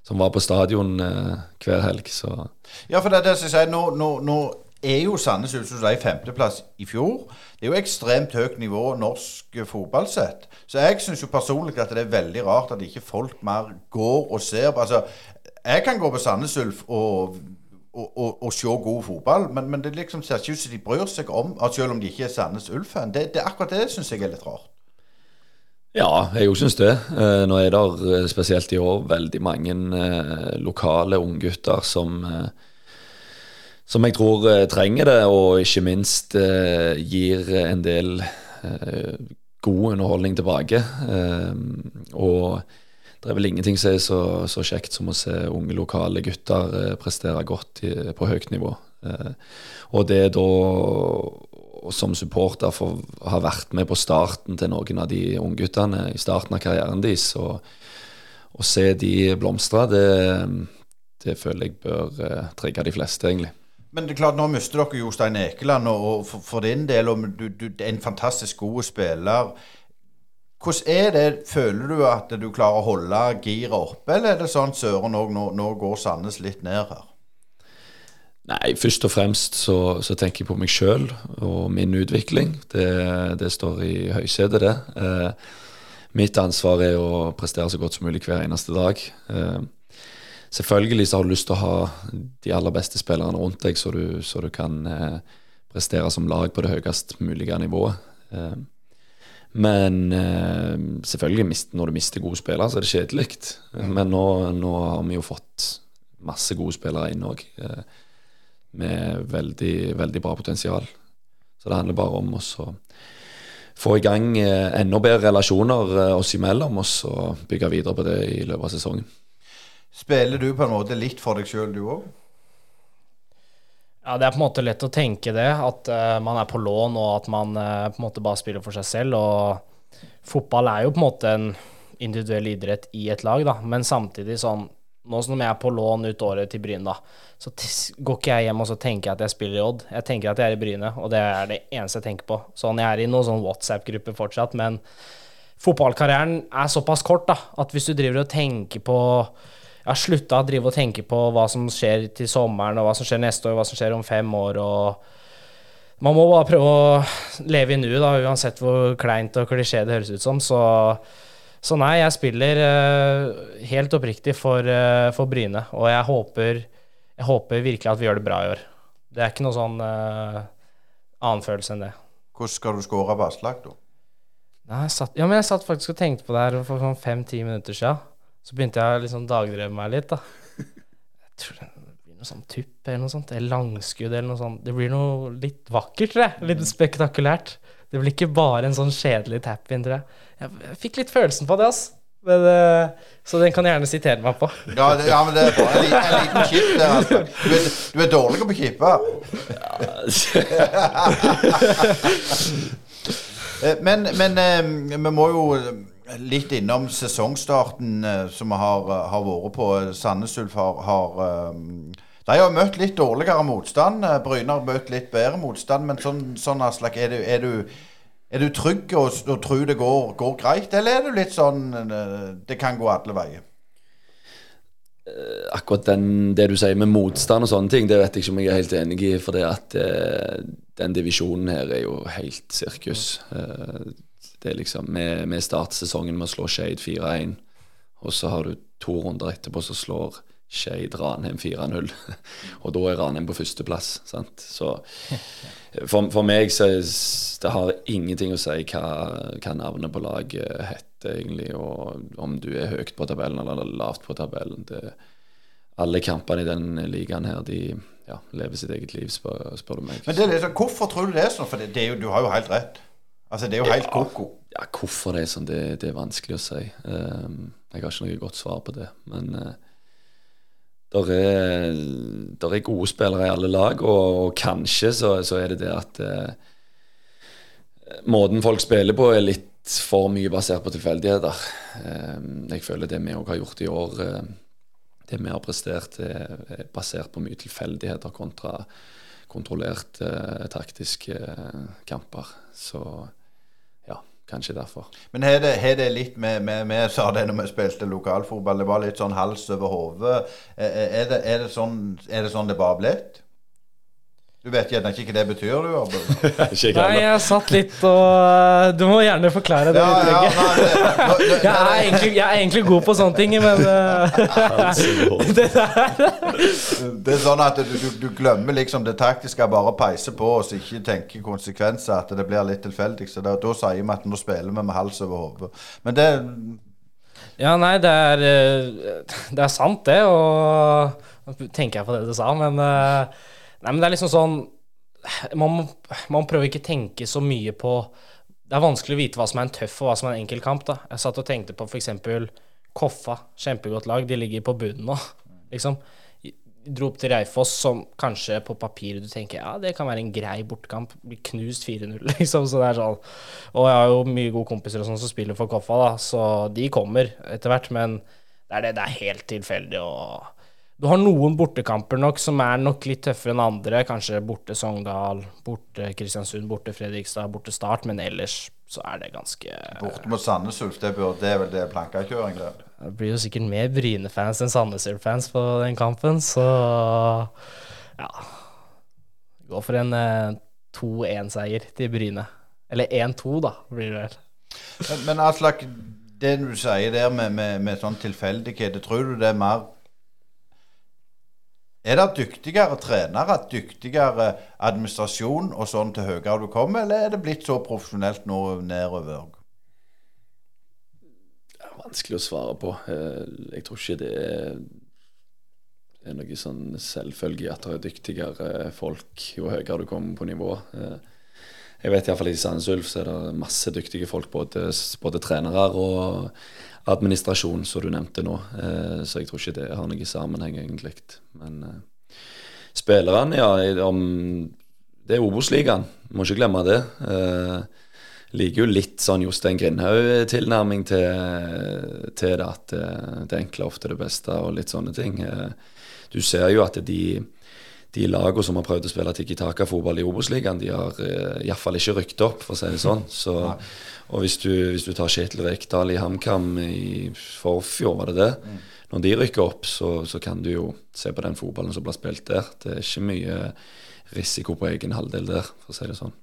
som var på stadion hver helg. Så Ja, for det er det som jeg sier, nå, nå, nå er jo Sandnes Ulf som i femteplass i fjor. Det er jo ekstremt høyt nivå norsk fotball sett. Så jeg syns jo personlig at det er veldig rart at ikke folk mer går og ser på Altså, jeg kan gå på Sandnes Ulf og og, og, og, se god fotball. Men, men det liksom ser ikke ut som de bryr seg om selv om de ikke er Sandnes Ulf-fan. Det, det, akkurat det syns jeg er litt rart. Ja, jeg òg syns det. Eh, nå er det eh, spesielt i år veldig mange eh, lokale unggutter som som jeg tror trenger det, og ikke minst gir en del god underholdning tilbake. og det er vel ingenting som er så, så, kjekt som å se unge lokale gutter eh, prestere godt i, på høyt nivå. Eh, og det da som supporter for å ha vært med på starten til noen av de ungguttene i starten av karrieren deres, og, og se de blomstre, det, det føler jeg bør eh, trigge de fleste, egentlig. Men det er klart, nå mister dere Jostein Ekeland, og for, for din del, og du, du, en fantastisk god spiller. Hvordan er det? Føler du at du klarer å holde giret oppe, eller er det sånn søren òg, nå, nå, går Sandnes litt ned her? Nei, først og fremst så, så tenker jeg på meg sjøl og min utvikling. Det, det står i høysetet, det. Eh, mitt ansvar er å prestere så godt som mulig hver eneste dag. Eh, selvfølgelig så har du lyst til å ha de aller beste spillerne rundt deg, så du, så du kan eh, prestere som lag på det høyest mulige nivået. Eh, men eh, selvfølgelig, når du mister gode spillere, så er det kjedelig. Men nå, nå, har vi jo fått masse gode spillere inn òg, eh, med veldig, veldig bra potensial. Så det handler bare om å få i gang eh, enda bedre relasjoner oss imellom, og så bygge videre på det i løpet av sesongen. Spiller du på en måte litt for deg sjøl, du òg? Ja, Det er på en måte lett å tenke det, at uh, man er på lån og at man uh, på en måte bare spiller for seg selv. Og fotball er jo på en måte en individuell idrett i et lag, da. Men samtidig sånn Nå som jeg er på lån ut året til Bryne, da, så går ikke jeg hjem og så tenker at jeg spiller i Odd. Jeg tenker at jeg er i Bryne, og det er det eneste jeg tenker på. Sånn, Jeg er i noen sånn WhatsApp-gruppe fortsatt, men fotballkarrieren er såpass kort da, at hvis du driver og tenker på jeg har slutta å drive og tenke på hva som skjer til sommeren, og hva som skjer neste år, hva som skjer om fem år. og Man må bare prøve å leve i nuet, uansett hvor kleint og klisjé det høres ut som. Så, så nei, jeg spiller uh, helt oppriktig for, uh, for, Bryne, og jeg håper, jeg håper, virkelig at vi gjør det bra i år. Det er ikke noe sånn uh, annen følelse enn det. Hvordan skal du skåre på Aslak, da? Nei, jeg satt, ja, men jeg satt faktisk og tenkte på det her for sånn fem-ti minutter siden. Så begynte jeg å liksom dagdrømme meg litt, da. Jeg tror det blir noe sånn tupp eller noe sånt. Eller langskudd eller noe sånt. Det blir noe litt vakkert, tror jeg. Litt spektakulært. Det blir ikke bare en sånn kjedelig tap-in, tror jeg. jeg. fikk litt følelsen på det, ass. Men, uh, så den kan jeg gjerne sitere meg på. Ja, det, ja men det er bra. En, en liten chip der. Altså. Du, er, du er dårlig på å keepe. *laughs* Eh, men, men eh, vi må jo litt innom sesongstarten uh, som vi har, uh, har, vært på. Sandnes Ulf har, har um, De har møtt litt dårligere motstand. Bryne har møtt litt bedre motstand. Men sånn, sånn Aslak, er, er, er, du trygg og, og tror det går, går, greit, eller er du litt sånn Det kan gå alle veier? Akkurat den, det du sier med motstand og sånne ting, det vet jeg ikke om jeg er helt enig i. For det at den divisjonen her er jo helt sirkus. Mm. Det er liksom, Vi, vi starter sesongen med å slå Skeid 4-1, og så har du to runder etterpå så slår Skeid Ranheim 4-0. *laughs* og da er Ranheim på førsteplass. Så *laughs* for, for, meg så det har ingenting å si hva, hva navnet på laget heter, egentlig, og om du er høyt på tabellen eller lavt på tabellen. Det, alle kampene i den ligaen her, de ja, lever sitt eget liv, spør, spør du meg. Men det Hvorfor tror du det er sånn? For det, det du har jo helt rett. Altså, det er jo helt ja, koko. Ja, hvorfor det er sånn, det, det er vanskelig å si. Um, jeg har ikke noe godt svar på det. Men uh, der er, der er gode spillere i alle lag, og, og kanskje så, så, er det det at uh, måten folk spiller på, er litt for mye basert på tilfeldigheter. Um, jeg føler det vi òg har gjort i år, uh, det vi har prestert, er basert på mye tilfeldigheter kontra kontrollerte, taktiske kamper. Så Kanskje derfor. Men har det, det, litt med, med sa det når vi spilte lokalfotball, det var litt sånn hals over hodet. Er, er, er, det sånn, er det sånn det bare har blitt? Du vet gjerne ikke hva det betyr, du? *laughs* Nei, jeg satt litt og eh, Du må gjerne forklare det Ja, ja, nei, det, *laughs* Jeg er, egentlig, jeg er egentlig god på sånne ting, men eh, *laughs* det der det er sånn at du, du, du glemmer liksom det taktiske, bare peiser på og ikke tenker konsekvenser, at det blir litt tilfeldig. Så da, da sier vi at nå spiller vi med hals over hode. Men det Ja, nei, det er eh, Det er sant, det, og Nå tenker jeg på det du sa, men Nei, men det er liksom sånn Man man prøver ikke tenke så mye på Det er vanskelig å vite hva som er en tøff og hva som er en enkel kamp, da. Jeg satt og tenkte på f.eks. Koffa. Kjempegodt lag. De ligger på bunnen nå, liksom. Dro opp til Raufoss, som kanskje på papiret du tenker ja, det kan være en grei bortekamp. Blir knust 4-0, *laughs* liksom. Så det er sånn. Og jeg har jo mye gode kompiser og sånn som spiller for Koffa, da, så de kommer etter hvert. Men det er, det, det er helt tilfeldig. og du har noen bortekamper nok som er nok litt tøffere enn andre. Kanskje borte Sogndal, borte Kristiansund, borte Fredrikstad, borte Start. Men ellers så er det ganske borte mot Sandnes Ulf, det, det er vel det plankekjøring, det. Det blir jo sikkert mer Bryne-fans enn Sandnes Ulf-fans på den kampen, så ja. Gå for en eh, 2-1-seier til Bryne. Eller 1-2, da, blir det vel. Men, men Aslak, det du sier der med, med, med sånn tilfeldighet, tror du det er mer Er det dyktigere trenere, dyktigere administrasjon og sånn til høyere du kommer, eller er det blitt så profesjonelt nå nedover? Det er Vanskelig å svare på. Eh, Jeg tror ikke det er noe sånn selvfølge at det er dyktigere folk jo høyere du kommer på nivå. Jeg vet iallfall i Sandnes Ulf så er det masse dyktige folk, både, både trenere og administrasjon, som du nevnte nå. Eh, Så jeg tror ikke det har noe sammenheng, egentlig. Men eh, spillerne, ja om Det er Obos-ligaen, må ikke glemme det. Eh, liker jo litt sånn Jostein Grindhaug-tilnærming til, til det, at eh, det enkle er ofte det beste, og litt sånne ting. Du ser jo at de, de lagene som har prøvd å spille Tiki Taka-fotball i Obos-ligaen, de har eh, iallfall ikke rykket opp, for å si det sånn. Så, og hvis du, hvis du tar Kjetil Rekdal i HamKam i forfjor, var det det? Når de rykker opp, så, så kan du jo se på den fotballen som blir spilt der. Det er ikke mye risiko på egen halvdel der, for å si det sånn.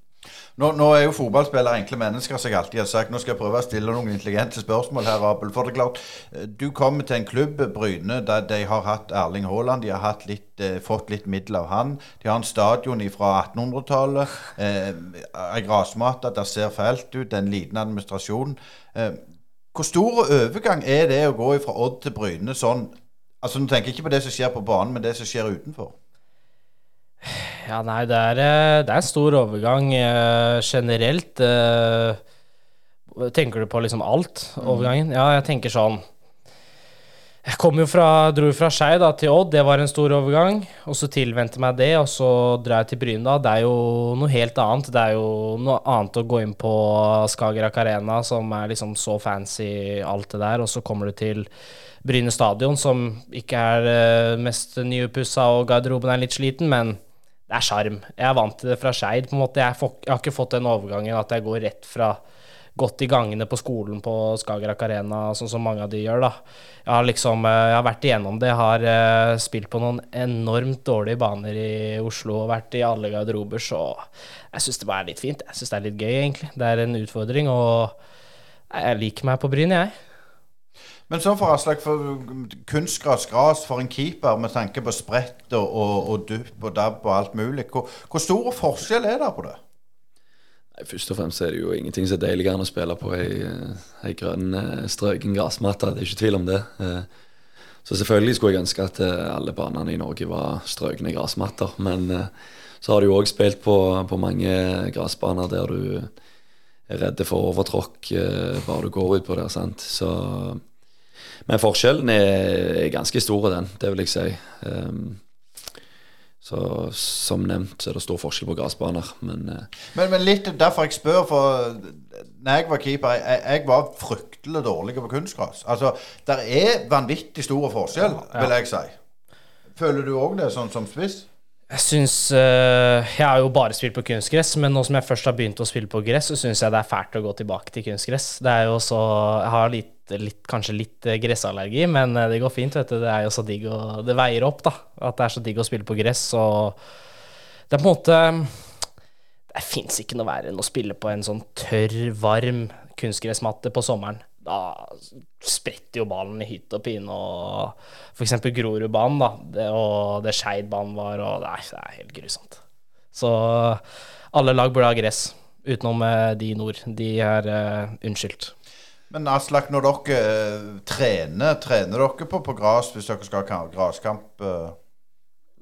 Nå, nå er jo fotballspillere enkle mennesker, som jeg alltid har sagt. Nå skal jeg prøve å stille noen intelligente spørsmål her, Abel. For det er klart, eh, du kommer til en klubb, Bryne, der de har hatt Erling Haaland. De har litt, eh, fått litt middel av han. De har en stadion fra 1800-tallet. Eh, ei grasmatte, der ser fælt ut. En liten administrasjon. Eh, hvor stor overgang er det å gå fra Odd til Bryne sånn Altså, Nå tenker jeg ikke på det som skjer på banen, men det som skjer utenfor. Ja, nei, det er, eh, det er en stor overgang eh, generelt. eh, tenker du på liksom alt? Overgangen? Ja, jeg tenker sånn Jeg kom jo fra, dro fra Skei til Odd, det var en stor overgang. Og så tilvendte meg det, og så drar jeg til Bryn da. Det er jo noe helt annet. Det er jo noe annet å gå inn på Skagerrak Arena, som er liksom så fancy, alt det der, og så kommer du til Bryne stadion, som ikke er eh, mest nyupussa, og garderoben er litt sliten, men det er sjarm. Jeg er vant til det fra Skeid. Jeg, jeg har ikke fått den overgangen at jeg går rett fra gått i gangene på skolen på Skagerrak Arena, sånn som mange av de gjør. da. Jeg har liksom, eh, jeg har vært igjennom det. Jeg har uh, spilt på noen enormt dårlige baner i Oslo og vært i alle garderober, så jeg syns det bare er litt fint. Jeg syns det er litt gøy, egentlig. Det er en utfordring, og jeg liker meg på Bryn, jeg. Men sånn for Aslak, kunstgras, gras for en keeper med tanke på sprett og, og, og dupp og dabb og alt mulig, hvor, hvor stor forskjell er det på det? Nei, Først og fremst er det jo ingenting som er deiligere enn å spille på ei, ei grønn eh, strøken gressmatte. Det er ikke tvil om det. Eh, Så selvfølgelig skulle jeg ønske at eh, alle banene i Norge var strøkne gressmatter. Men så har du jo òg spilt på, på mange gressbaner der du er redde for overtråkk bare du går ut på der. sant? Så, men forskjellen er, er ganske stor, den. Det vil jeg si. Um, så som nevnt så er det stor forskjell på gressbaner, men eh, Men, men litt derfor jeg spør, for når jeg var keeper, jeg, jeg var fryktelig dårlig på kunstgras. Altså, det er vanvittig stor forskjell, vil jeg si. Føler du òg det, sånn som spiss? Jeg syns eh, Jeg har jo bare spilt på kunstgress, men nå som jeg først har begynt å spille på gress, så syns jeg det er fælt å gå tilbake til kunstgress. Det er jo så Jeg har litt, litt, kanskje litt eh, gressallergi, men eh, det går fint, vet du. Det er jo så digg å Det veier opp, da. At det er så digg å spille på gress. Og Det er på en måte Det fins ikke noe verre enn å spille på en sånn tørr, varm kunstgressmatte på sommeren. Da spretter jo ballen i hytt og pine, og f.eks. Grorudbanen, da, det, og det Skeidbanen var, og Nei, det er helt grusomt. Så alle lag burde ha gress, utenom eh, de i nord. De er uh, unnskyldt. Men Aslak, når dere uh, trener, trener dere på, på gras hvis dere skal ha graskamp? Uh?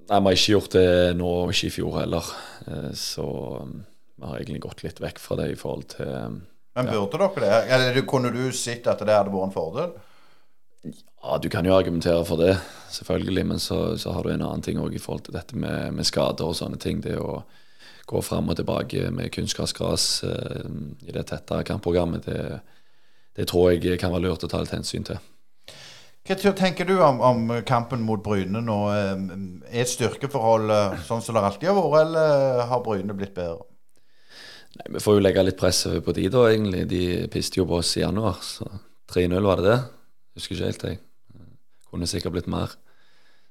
Nei, vi har ikke gjort det nå, ikke i fjor heller. Så vi har egentlig gått litt vekk fra det i forhold til Men burde ja. dere det? Eller kunne du sett at det hadde vært en fordel? Ja, du kan jo argumentere for det, selvfølgelig. Men så, så har du en annen ting òg i forhold til dette med, med, skader og sånne ting. Det å gå fram og tilbake med kunstgressgras eh, i det tette kampprogrammet, det, det tror jeg kan være lurt å ta litt hensyn til. Hva tenker du om, om kampen mot Bryne nå? Eh, er styrkeforholdet sånn som det alltid har vært, eller har Bryne blitt bedre? Nei, Vi får jo legge litt press på de, da, egentlig. De piste jo på oss i januar. så 3-0 var det det? Husker ikke helt, jeg. Kunne sikkert blitt mer.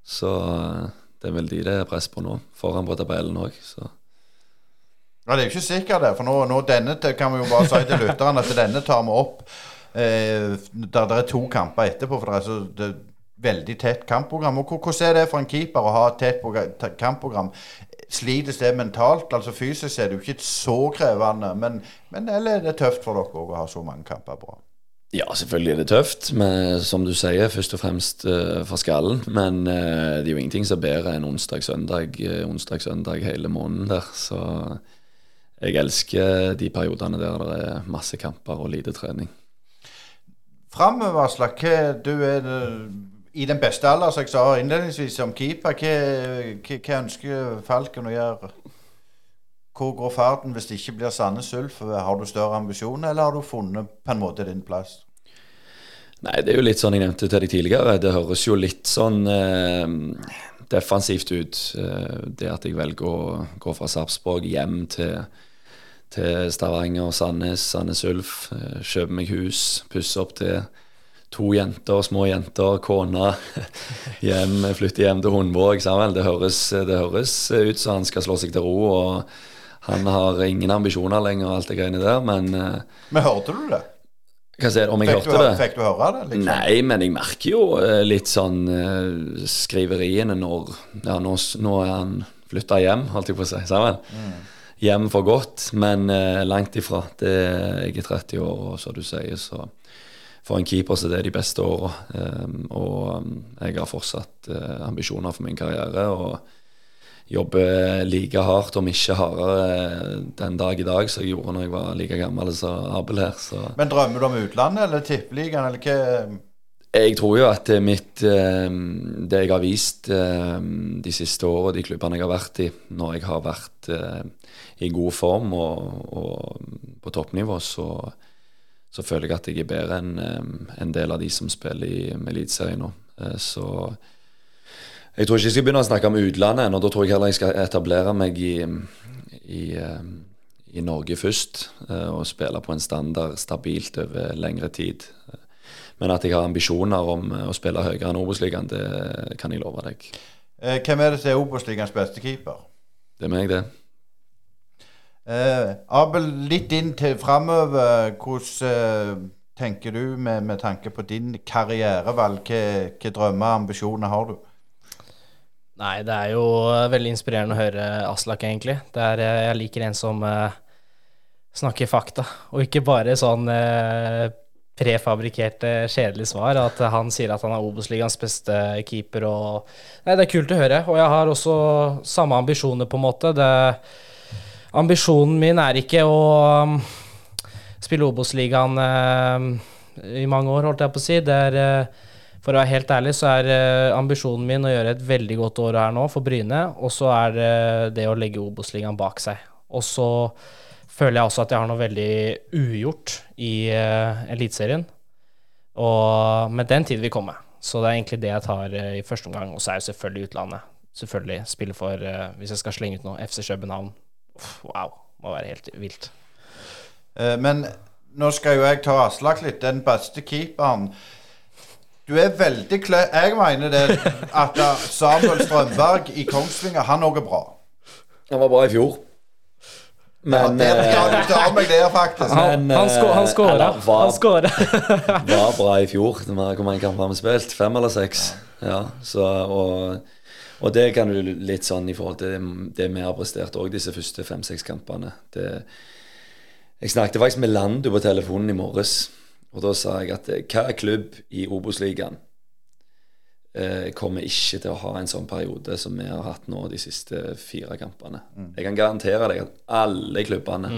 Så eh, det er vel de det er press på nå. Foran på tabellen òg, så Ja, det er jo ikke sikkert, det. For nå, nå denne kan vi jo bare si til lytterne at denne tar vi opp eh, der det er to kamper etterpå, for det er så det veldig tett kampprogram. Og Hvordan er det for en keeper å ha et tett kampprogram? Slites det mentalt? Altså Fysisk er det jo ikke så krevende, men, men eller er det tøft for dere å ha så mange kamper bra? Ja, selvfølgelig er det tøft, men som du sier, først og fremst uh, for skallen. Men uh, det er jo ingenting som er bedre enn onsdag-søndag uh, onsdag-søndag hele måneden der. Så jeg elsker de periodene der det er masse kamper og lite trening framover, Aslak, du er i den beste alder, som jeg sa innledningsvis, som keeper. Hva, hva, hva ønsker Falken å gjøre? Hvor går farten hvis det ikke blir Sandnes Ulf? Har du større ambisjoner, eller har du funnet på en måte din plass? Nei, det er jo litt sånn jeg nevnte til deg tidligere. Det høres jo litt sånn eh, defensivt ut. Eh, det at jeg velger å gå fra Sarpsborg hjem til til Stavanger, Sandnes, Sandnes Ulf. Eh, kjøpe meg hus, pusse opp til to jenter, små jenter, kone. *laughs* hjem, flytte hjem til Hundvåg. Det høres, det høres ut som han skal slå seg til ro. og Han har ingen ambisjoner lenger, og alt det greiene der, men eh, Men hørte du det? Sier Om jeg fikk hørte du, det? Fikk du høre det? Liksom? Nei, men jeg merker jo litt sånn skriveriene når Ja, nå, nå er han flytta hjem, holdt jeg på å si. Sammen. Mm hjem for godt, men eh, langt ifra. Det, jeg er 30 år, og som du sier, så for en keeper så det er de beste åra. Um, og um, jeg har fortsatt uh, ambisjoner for min karriere. og jobber like hardt, om ikke hardere, den dag i dag som jeg gjorde når jeg var like gammel som Abel her. Så. Men drømmer du om utlandet eller tippeligaen, eller hva? Jeg tror jo at mitt, det jeg har vist de siste åra, de klubbene jeg har vært i, når jeg har vært i god form og, og på toppnivå, så, så, føler jeg at jeg er bedre enn en del av de som spiller i Eliteserien nå. Eh, så jeg tror ikke jeg skal begynne å snakke om utlandet ennå. Da tror jeg heller jeg skal etablere meg i, i, i Norge først eh, og spille på en standard stabilt over lengre tid. Men at jeg har ambisjoner om å spille høyere enn Obos-ligaen, det kan jeg love deg. Eh, hvem er det som er Obos-ligaens beste keeper? Det er meg, det. Eh, Abel, litt inn til framover. Hvordan eh, tenker du med, med, tanke på din karrierevalg? Hvilke drømmer og ambisjoner har du? Nei, det er jo veldig inspirerende å høre Aslak, egentlig. Er, eh, jeg liker en som eh, snakker fakta, og ikke bare sånn uh, prefabrikkerte, kjedelige svar. At han sier at han er Obos-ligaens beste keeper og Nei, det er kult å høre. Og jeg har også samme ambisjoner, på en måte. Det Ambisjonen min er ikke å um, spille Obos-ligaen uh, i mange år, holdt jeg på å si. Det er, uh, for å være helt ærlig, så er uh, ambisjonen min å gjøre et veldig godt år her nå for Bryne, og så er det det å legge Obos-ligaen bak seg. Og så føler jeg også at jeg har noe veldig ugjort i uh, Eliteserien. Og med den tid vil komme. Så det er egentlig det jeg tar uh, i første omgang. Og så er jo selvfølgelig utlandet. Selvfølgelig spille for, uh, hvis jeg skal slenge ut noe, FC København, Wow. Må være helt vilt. Uh, men nå skal jo jeg ta Aslak litt. Den beste keeperen. Du er veldig klø... Jeg mener det at Samuel Strømberg i Kongsvinger, han òg er bra. Han var bra i fjor. Men ja, det, ja, eh, du tar meg der, faktisk. Han, *laughs* Men, han, han eh, skåra. var- Han skåra. *laughs* var bra i fjor. Hvor mange kamper har vi spilt? Fem eller seks? Ja, så, og, og det kan du litt sånn i forhold til det vi har prestert òg disse første fem-seks kampene. Det, jeg snakket faktisk med Landu på telefonen i morges, og da sa jeg at eh, hva klubb i Obos-ligaen eh, kommer ikke til å ha en sånn periode som vi har hatt nå de siste fire kampene. Jeg kan garantere deg at alle klubbene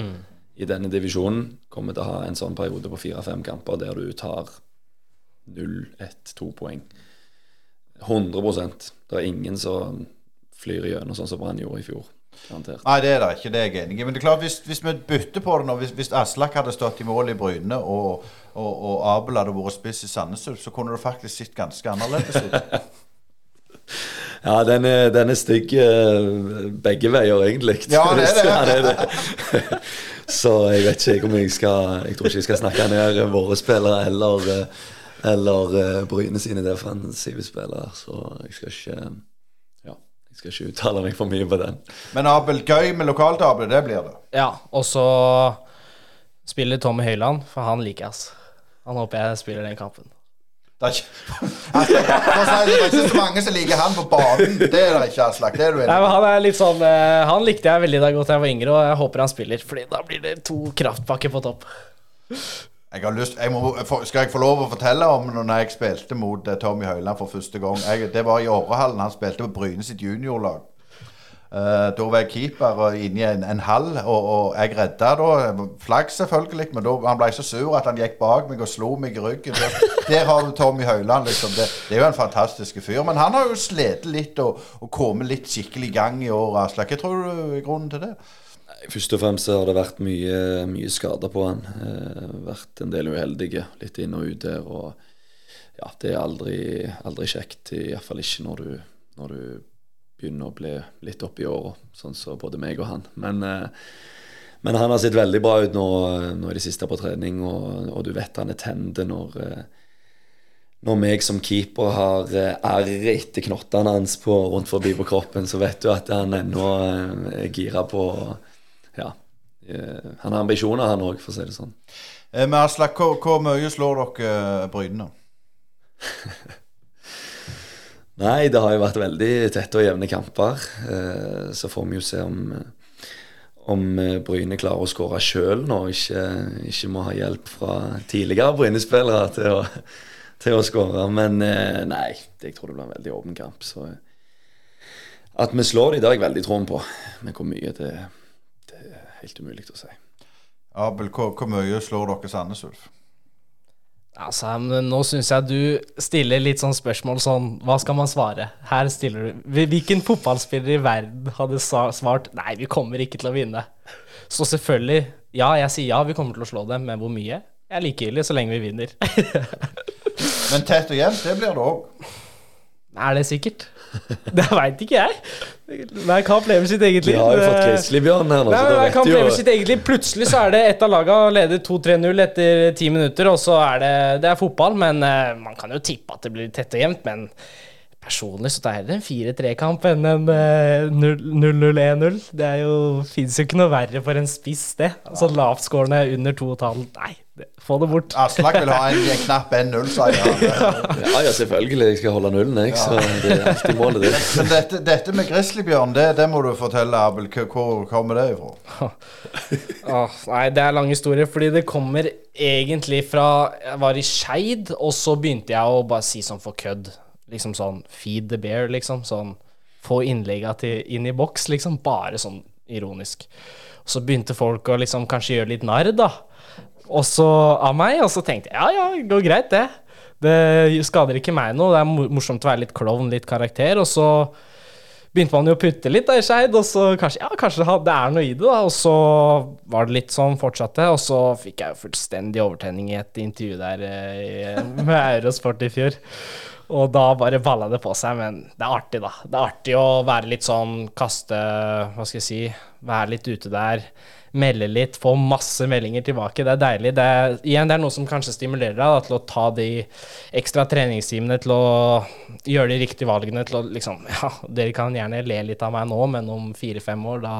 i denne divisjonen kommer til å ha en sånn periode på fire-fem kamper der du tar 0, 1, 2 poeng. 100% Det er ingen som flyr gjennom sånn som Brann gjorde i fjor. Garantert. Nei, det er det ikke. Det er jeg enig i. Men det er klart, hvis, hvis vi bytter på det nå, hvis, hvis Aslak hadde stått i mål i Bryne, og, og, og Abel hadde vært spiss i Sandnes så kunne det faktisk sett ganske annerledes ut. *laughs* Ja, den er, den er stygg eh, begge veier, egentlig. *laughs* Ja, det er det. *laughs* Ja, det, er det. Så jeg vet ikke om jeg skal Jeg tror ikke jeg skal snakke ned våre spillere eller, eh, eller uh, Bryne sine defensive spillere. Så jeg skal ikke Ja, jeg skal ikke uttale meg for mye på den. Men Abel, gøy med lokalt Abel, det blir det. Ja, og så spiller Tommy Høiland, for han liker jeg. Han håper jeg spiller den kampen. Det er ikke, altså, det, er ikke så mange som liker han på banen. Det er det ikke, Aslak. Det er du Nei, enig men i. Han er litt sånn eh, Han likte jeg veldig da godt jeg var yngre, og jeg håper han spiller. Fordi da blir det to kraftpakker på topp. Jeg lyst, jeg må, skal jeg få lov å fortelle om når jeg spilte mot eh, Tommy Høiland for første gang? Jeg, det var i Årehallen. Han spilte på Bryne sitt juniorlag. Uh, da var jeg keeper og inne i en, en hall, og, og jeg redda da. Flagg selvfølgelig, men da, han ble så sur at han gikk bak meg og slo meg i ryggen. Der, der har du Tommy Høiland, liksom. Det, det er jo en fantastisk fyr. Men han har jo slitt litt og, og kommet litt skikkelig i gang i år, Aslak. Hva tror du er grunnen til det? Først og fremst har det vært mye, mye skader på han. Eh, vært en del uheldige, litt inn og ut der. Og ja, det er aldri, aldri kjekt, iallfall ikke når du, når du begynner å bli litt oppi åra, sånn som både meg og han. Men, eh, men han har sett veldig bra ut nå, nå i det siste på trening, og, og du vet han er tende når eh, når meg som keeper har eh, arr etter knottene hans på, rundt forbi på kroppen, så vet du at han ennå eh, er gira på eh, Han har ambisjoner, han òg, for å si det sånn. Eh, men Aslak, hvor, hvor mye slår dere eh, Bryne? *laughs* Nei, det har jo vært veldig tette og jevne kamper. Eh, Så får vi jo se om, om eh, Bryne klarer å skåre sjøl nå, ikke, ikke må ha hjelp fra tidligere Bryne-spillere til å, *laughs* til å skåre. Men eh, nei, jeg tror det blir en veldig åpen kamp. Så eh, at vi slår dem, det har jeg veldig troen på. Men hvor mye, det, det er helt umulig å si. Abel, hvor, hvor mye slår dere Sandnes Ulf? Altså, nå syns jeg du stiller litt sånn spørsmål sånn Hva skal man svare? Her stiller du Hvilken fotballspiller i verden hadde svart Nei, vi kommer ikke til å vinne. Så selvfølgelig, ja, jeg sier ja, vi kommer til å slå dem, men hvor mye? Jeg er likegyldig så lenge vi vinner. *laughs* Men tett og jevnt, det blir det òg. er det sikkert? *laughs* Det veit ikke jeg. Hver kamp lever sitt eget liv. Vi har jo fått Det- Grizzlybjørn her nå, Nei, det Hver kamp lever sitt eget liv. Plutselig så er det et av laga leder 2-3-0 etter ti minutter, og så er det, det er fotball. Men eh, man kan jo tippe at det blir tett og jevnt. Men personlig så tar jeg heller en 4-3-kamp enn en eh, 0-0-1-0. Det er jo fins jo ikke noe verre for en spiss, det. Altså lavtskårende under 2,5. Nei, det, få det bort. Aslak vil ha en, en knapp N0, sa jeg. *laughs* Ja, ja, selvfølgelig. Jeg skal holde nullen, jeg. Så det er alltid målet, det. Men dette, dette med grizzlybjørn, det, det må du fortelle, Abel. Hvor- kommer det ifra? *laughs* Åh, nei, det er lang historie, fordi det kommer egentlig fra Jeg var i Skeid, og så begynte jeg å bare si sånn for kødd. Liksom sånn feed the bear, liksom. Sånn få innlegga inn i boks, liksom. Bare sånn ironisk. Og så begynte folk å liksom kanskje gjøre litt narr, da. Og så av meg, og så tenkte jeg ja, ja, det går greit, det. Det skader ikke meg noe. Det er morsomt å være litt klovn, litt karakter. Og så begynte man jo å putte litt da i Skeid, og så kanskje ja, kanskje det er noe i det, da. Og så var det litt sånn fortsatte, og så fikk jeg jo fullstendig overtenning i et intervju der eh, med Eurosport i fjor. Og da bare balla det på seg, men det er artig, da. Det er artig å være litt sånn kaste Hva skal jeg si Være litt ute der. Melde litt, få masse meldinger tilbake. Det er deilig. Det er, igjen, det er noe som kanskje stimulerer deg da, til å ta de ekstra treningstimene, til å gjøre de riktige valgene, til å liksom *laughs* Ja, dere kan gjerne le litt av meg nå, men om fire-fem år, da,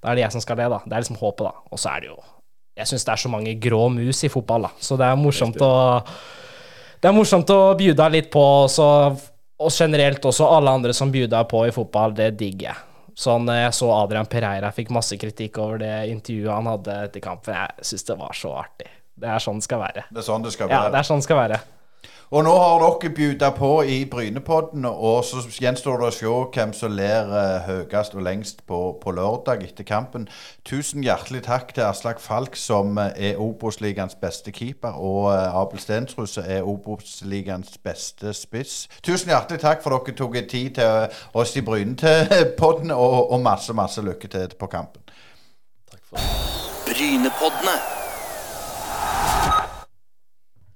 da, er det jeg som skal le, da. Det er liksom håpet, da. Og så er det jo Jeg syns det er så mange grå mus i fotball, da, så det er morsomt å det er morsomt å bjuda litt på, også, og generelt også alle andre som bjuda på i fotball, det digger jeg. Sånn, Jeg så Adrian Pereira fikk masse kritikk over det intervjuet han hadde etter kampen. Jeg syns det var så artig. Det er sånn det skal være. Det er sånn det skal være. Ja, det er sånn det skal være. Og nå har dere bjuda på i Brynepodden, og så gjenstår det å se hvem som ler uh, høyest og lengst på, på, lørdag etter kampen. Tusen hjertelig takk til Aslak Falk, som uh, er Obos-ligaens beste keeper, og uh, Abel Stensrud, som er Obos-ligaens beste spiss. Tusen hjertelig takk for dere tok tid til oss i Brynepodden, og, og masse, masse lykke til på kampen. Takk for det. Brynepoddene.